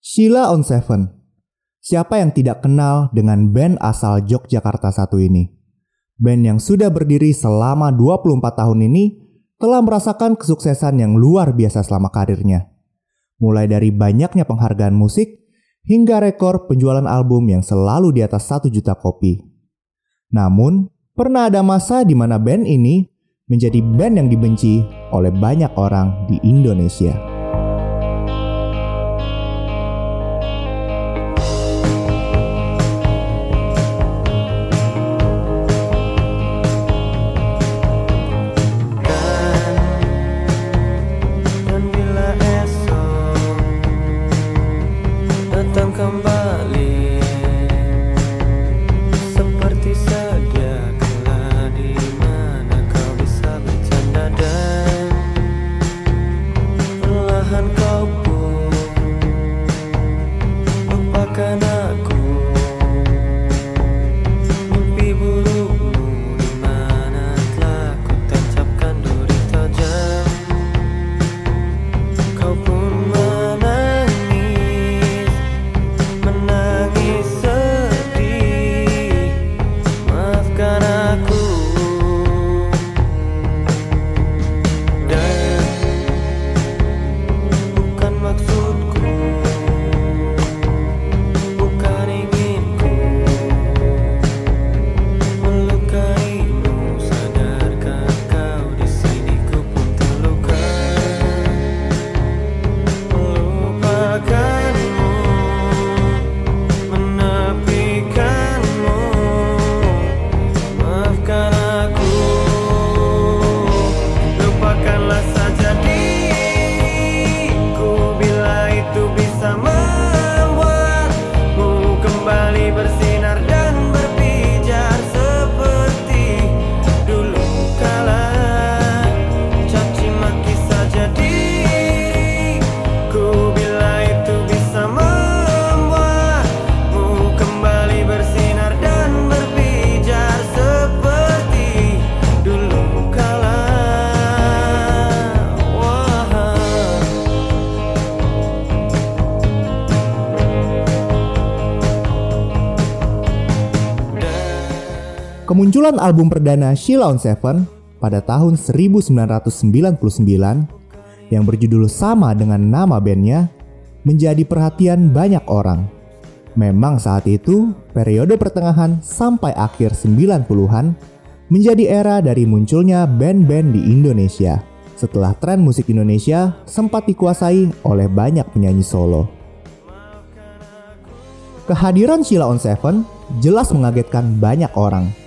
Sheila on Seven. Siapa yang tidak kenal dengan band asal Yogyakarta satu ini? Band yang sudah berdiri selama 24 tahun ini telah merasakan kesuksesan yang luar biasa selama karirnya. Mulai dari banyaknya penghargaan musik hingga rekor penjualan album yang selalu di atas 1 juta kopi. Namun, pernah ada masa di mana band ini menjadi band yang dibenci oleh banyak orang di Indonesia. Makan Kemunculan album perdana Sheila on Seven pada tahun 1999 yang berjudul sama dengan nama bandnya menjadi perhatian banyak orang. Memang saat itu, periode pertengahan sampai akhir 90-an menjadi era dari munculnya band-band di Indonesia setelah tren musik Indonesia sempat dikuasai oleh banyak penyanyi solo. Kehadiran Sheila on Seven jelas mengagetkan banyak orang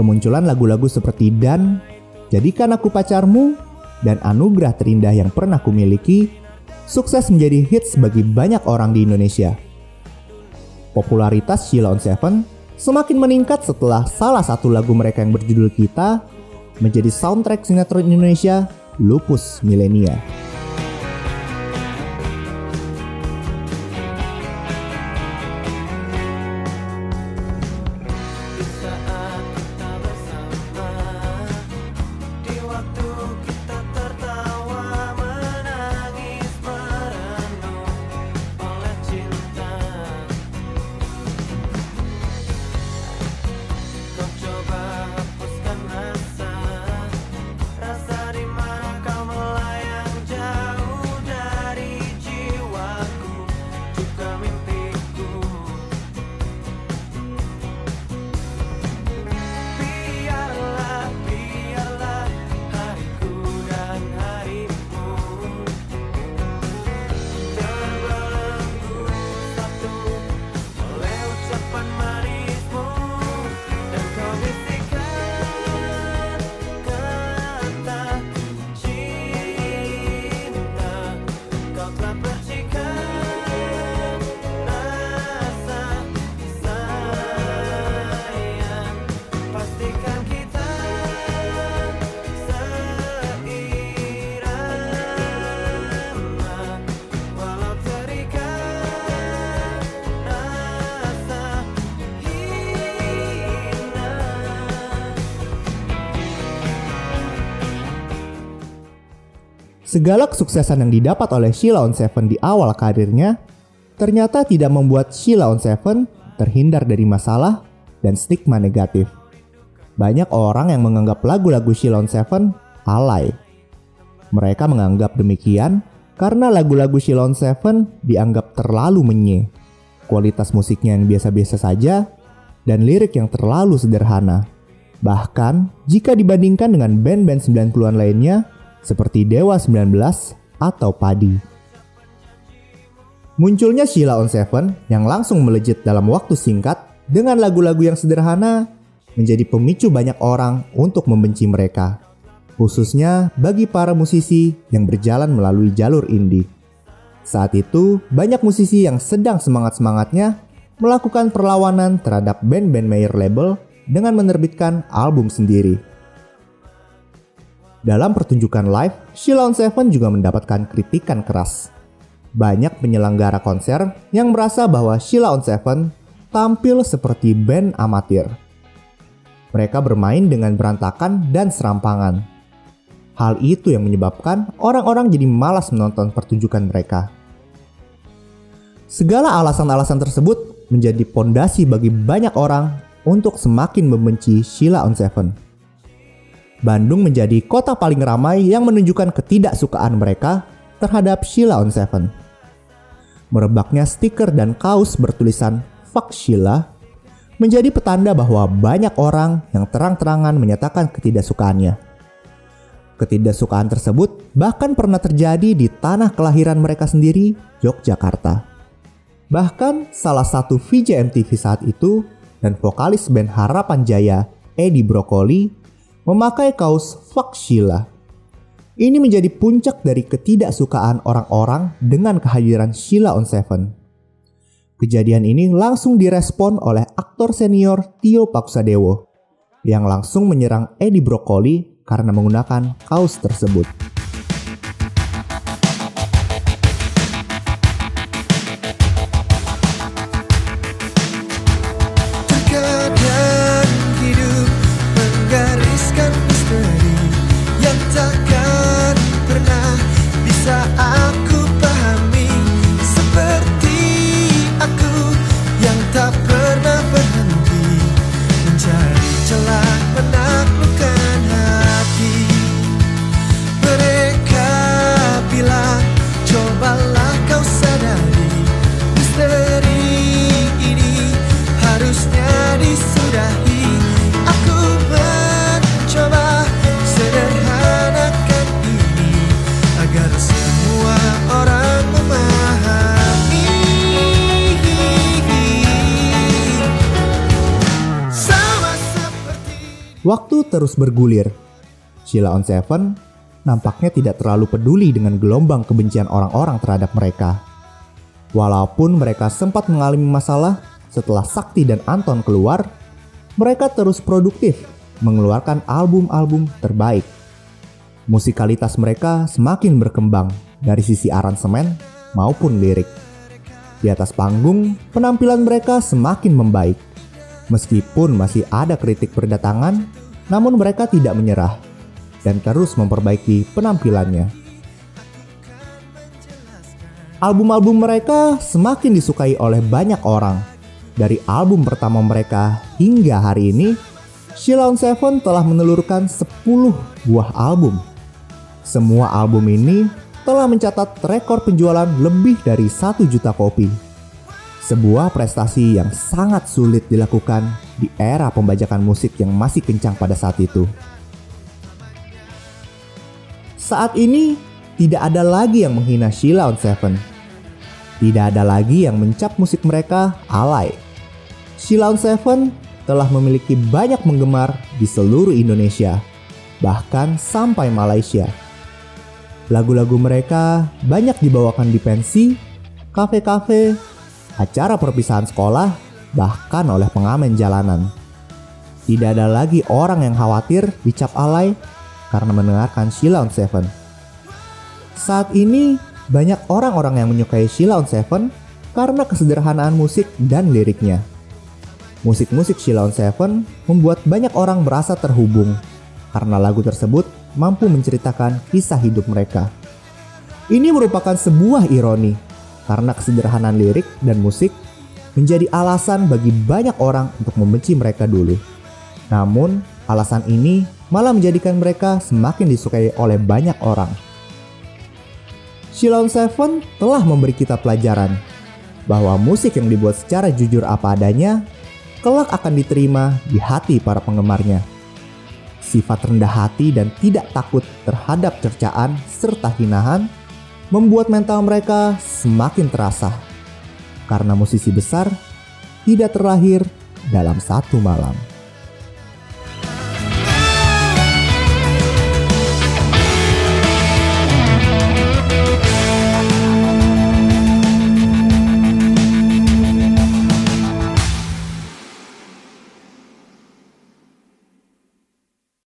Kemunculan lagu-lagu seperti Dan, Jadikan Aku Pacarmu, dan Anugerah Terindah yang pernah kumiliki sukses menjadi hits bagi banyak orang di Indonesia. Popularitas Sheila on Seven semakin meningkat setelah salah satu lagu mereka yang berjudul Kita menjadi soundtrack sinetron Indonesia Lupus Milenia. Segala kesuksesan yang didapat oleh Sheila on Seven di awal karirnya ternyata tidak membuat Sheila on Seven terhindar dari masalah dan stigma negatif. Banyak orang yang menganggap lagu-lagu Sheila on Seven alay. Mereka menganggap demikian karena lagu-lagu Sheila on Seven dianggap terlalu menye. Kualitas musiknya yang biasa-biasa saja dan lirik yang terlalu sederhana. Bahkan jika dibandingkan dengan band-band 90-an lainnya seperti Dewa 19 atau Padi. Munculnya Sheila on Seven yang langsung melejit dalam waktu singkat dengan lagu-lagu yang sederhana menjadi pemicu banyak orang untuk membenci mereka. Khususnya bagi para musisi yang berjalan melalui jalur indie. Saat itu, banyak musisi yang sedang semangat-semangatnya melakukan perlawanan terhadap band-band major label dengan menerbitkan album sendiri. Dalam pertunjukan live, Sheila on Seven juga mendapatkan kritikan keras banyak penyelenggara konser yang merasa bahwa Sheila on Seven tampil seperti band amatir. Mereka bermain dengan berantakan dan serampangan. Hal itu yang menyebabkan orang-orang jadi malas menonton pertunjukan mereka. Segala alasan-alasan tersebut menjadi pondasi bagi banyak orang untuk semakin membenci Sheila on Seven. Bandung menjadi kota paling ramai yang menunjukkan ketidaksukaan mereka terhadap Sheila on Seven merebaknya stiker dan kaos bertulisan Fuck Sheila menjadi petanda bahwa banyak orang yang terang-terangan menyatakan ketidaksukaannya. Ketidaksukaan tersebut bahkan pernah terjadi di tanah kelahiran mereka sendiri, Yogyakarta. Bahkan salah satu VJ MTV saat itu dan vokalis band Harapan Jaya, Eddie Brokoli, memakai kaos Fuck Sheila ini menjadi puncak dari ketidaksukaan orang-orang dengan kehadiran Sheila on Seven. Kejadian ini langsung direspon oleh aktor senior Tio Pakusadewo yang langsung menyerang Eddie Brokoli karena menggunakan kaos tersebut. Waktu terus bergulir. Sheila on Seven nampaknya tidak terlalu peduli dengan gelombang kebencian orang-orang terhadap mereka. Walaupun mereka sempat mengalami masalah setelah Sakti dan Anton keluar, mereka terus produktif mengeluarkan album-album terbaik. Musikalitas mereka semakin berkembang dari sisi aransemen maupun lirik. Di atas panggung, penampilan mereka semakin membaik Meskipun masih ada kritik berdatangan, namun mereka tidak menyerah dan terus memperbaiki penampilannya. Album-album mereka semakin disukai oleh banyak orang. Dari album pertama mereka hingga hari ini, Sheila on Seven telah menelurkan 10 buah album. Semua album ini telah mencatat rekor penjualan lebih dari 1 juta kopi. Sebuah prestasi yang sangat sulit dilakukan di era pembajakan musik yang masih kencang pada saat itu. Saat ini, tidak ada lagi yang menghina Sheila on Seven. Tidak ada lagi yang mencap musik mereka alay. Sheila on Seven telah memiliki banyak penggemar di seluruh Indonesia, bahkan sampai Malaysia. Lagu-lagu mereka banyak dibawakan di pensi, kafe-kafe, acara perpisahan sekolah, bahkan oleh pengamen jalanan. Tidak ada lagi orang yang khawatir dicap alay karena mendengarkan Sheila on Seven. Saat ini, banyak orang-orang yang menyukai Sheila on Seven karena kesederhanaan musik dan liriknya. Musik-musik Sheila on Seven membuat banyak orang merasa terhubung karena lagu tersebut mampu menceritakan kisah hidup mereka. Ini merupakan sebuah ironi karena kesederhanaan lirik dan musik menjadi alasan bagi banyak orang untuk membenci mereka dulu. Namun, alasan ini malah menjadikan mereka semakin disukai oleh banyak orang. Shilon Seven telah memberi kita pelajaran bahwa musik yang dibuat secara jujur apa adanya kelak akan diterima di hati para penggemarnya. Sifat rendah hati dan tidak takut terhadap cercaan serta hinaan membuat mental mereka semakin terasa. Karena musisi besar tidak terlahir dalam satu malam.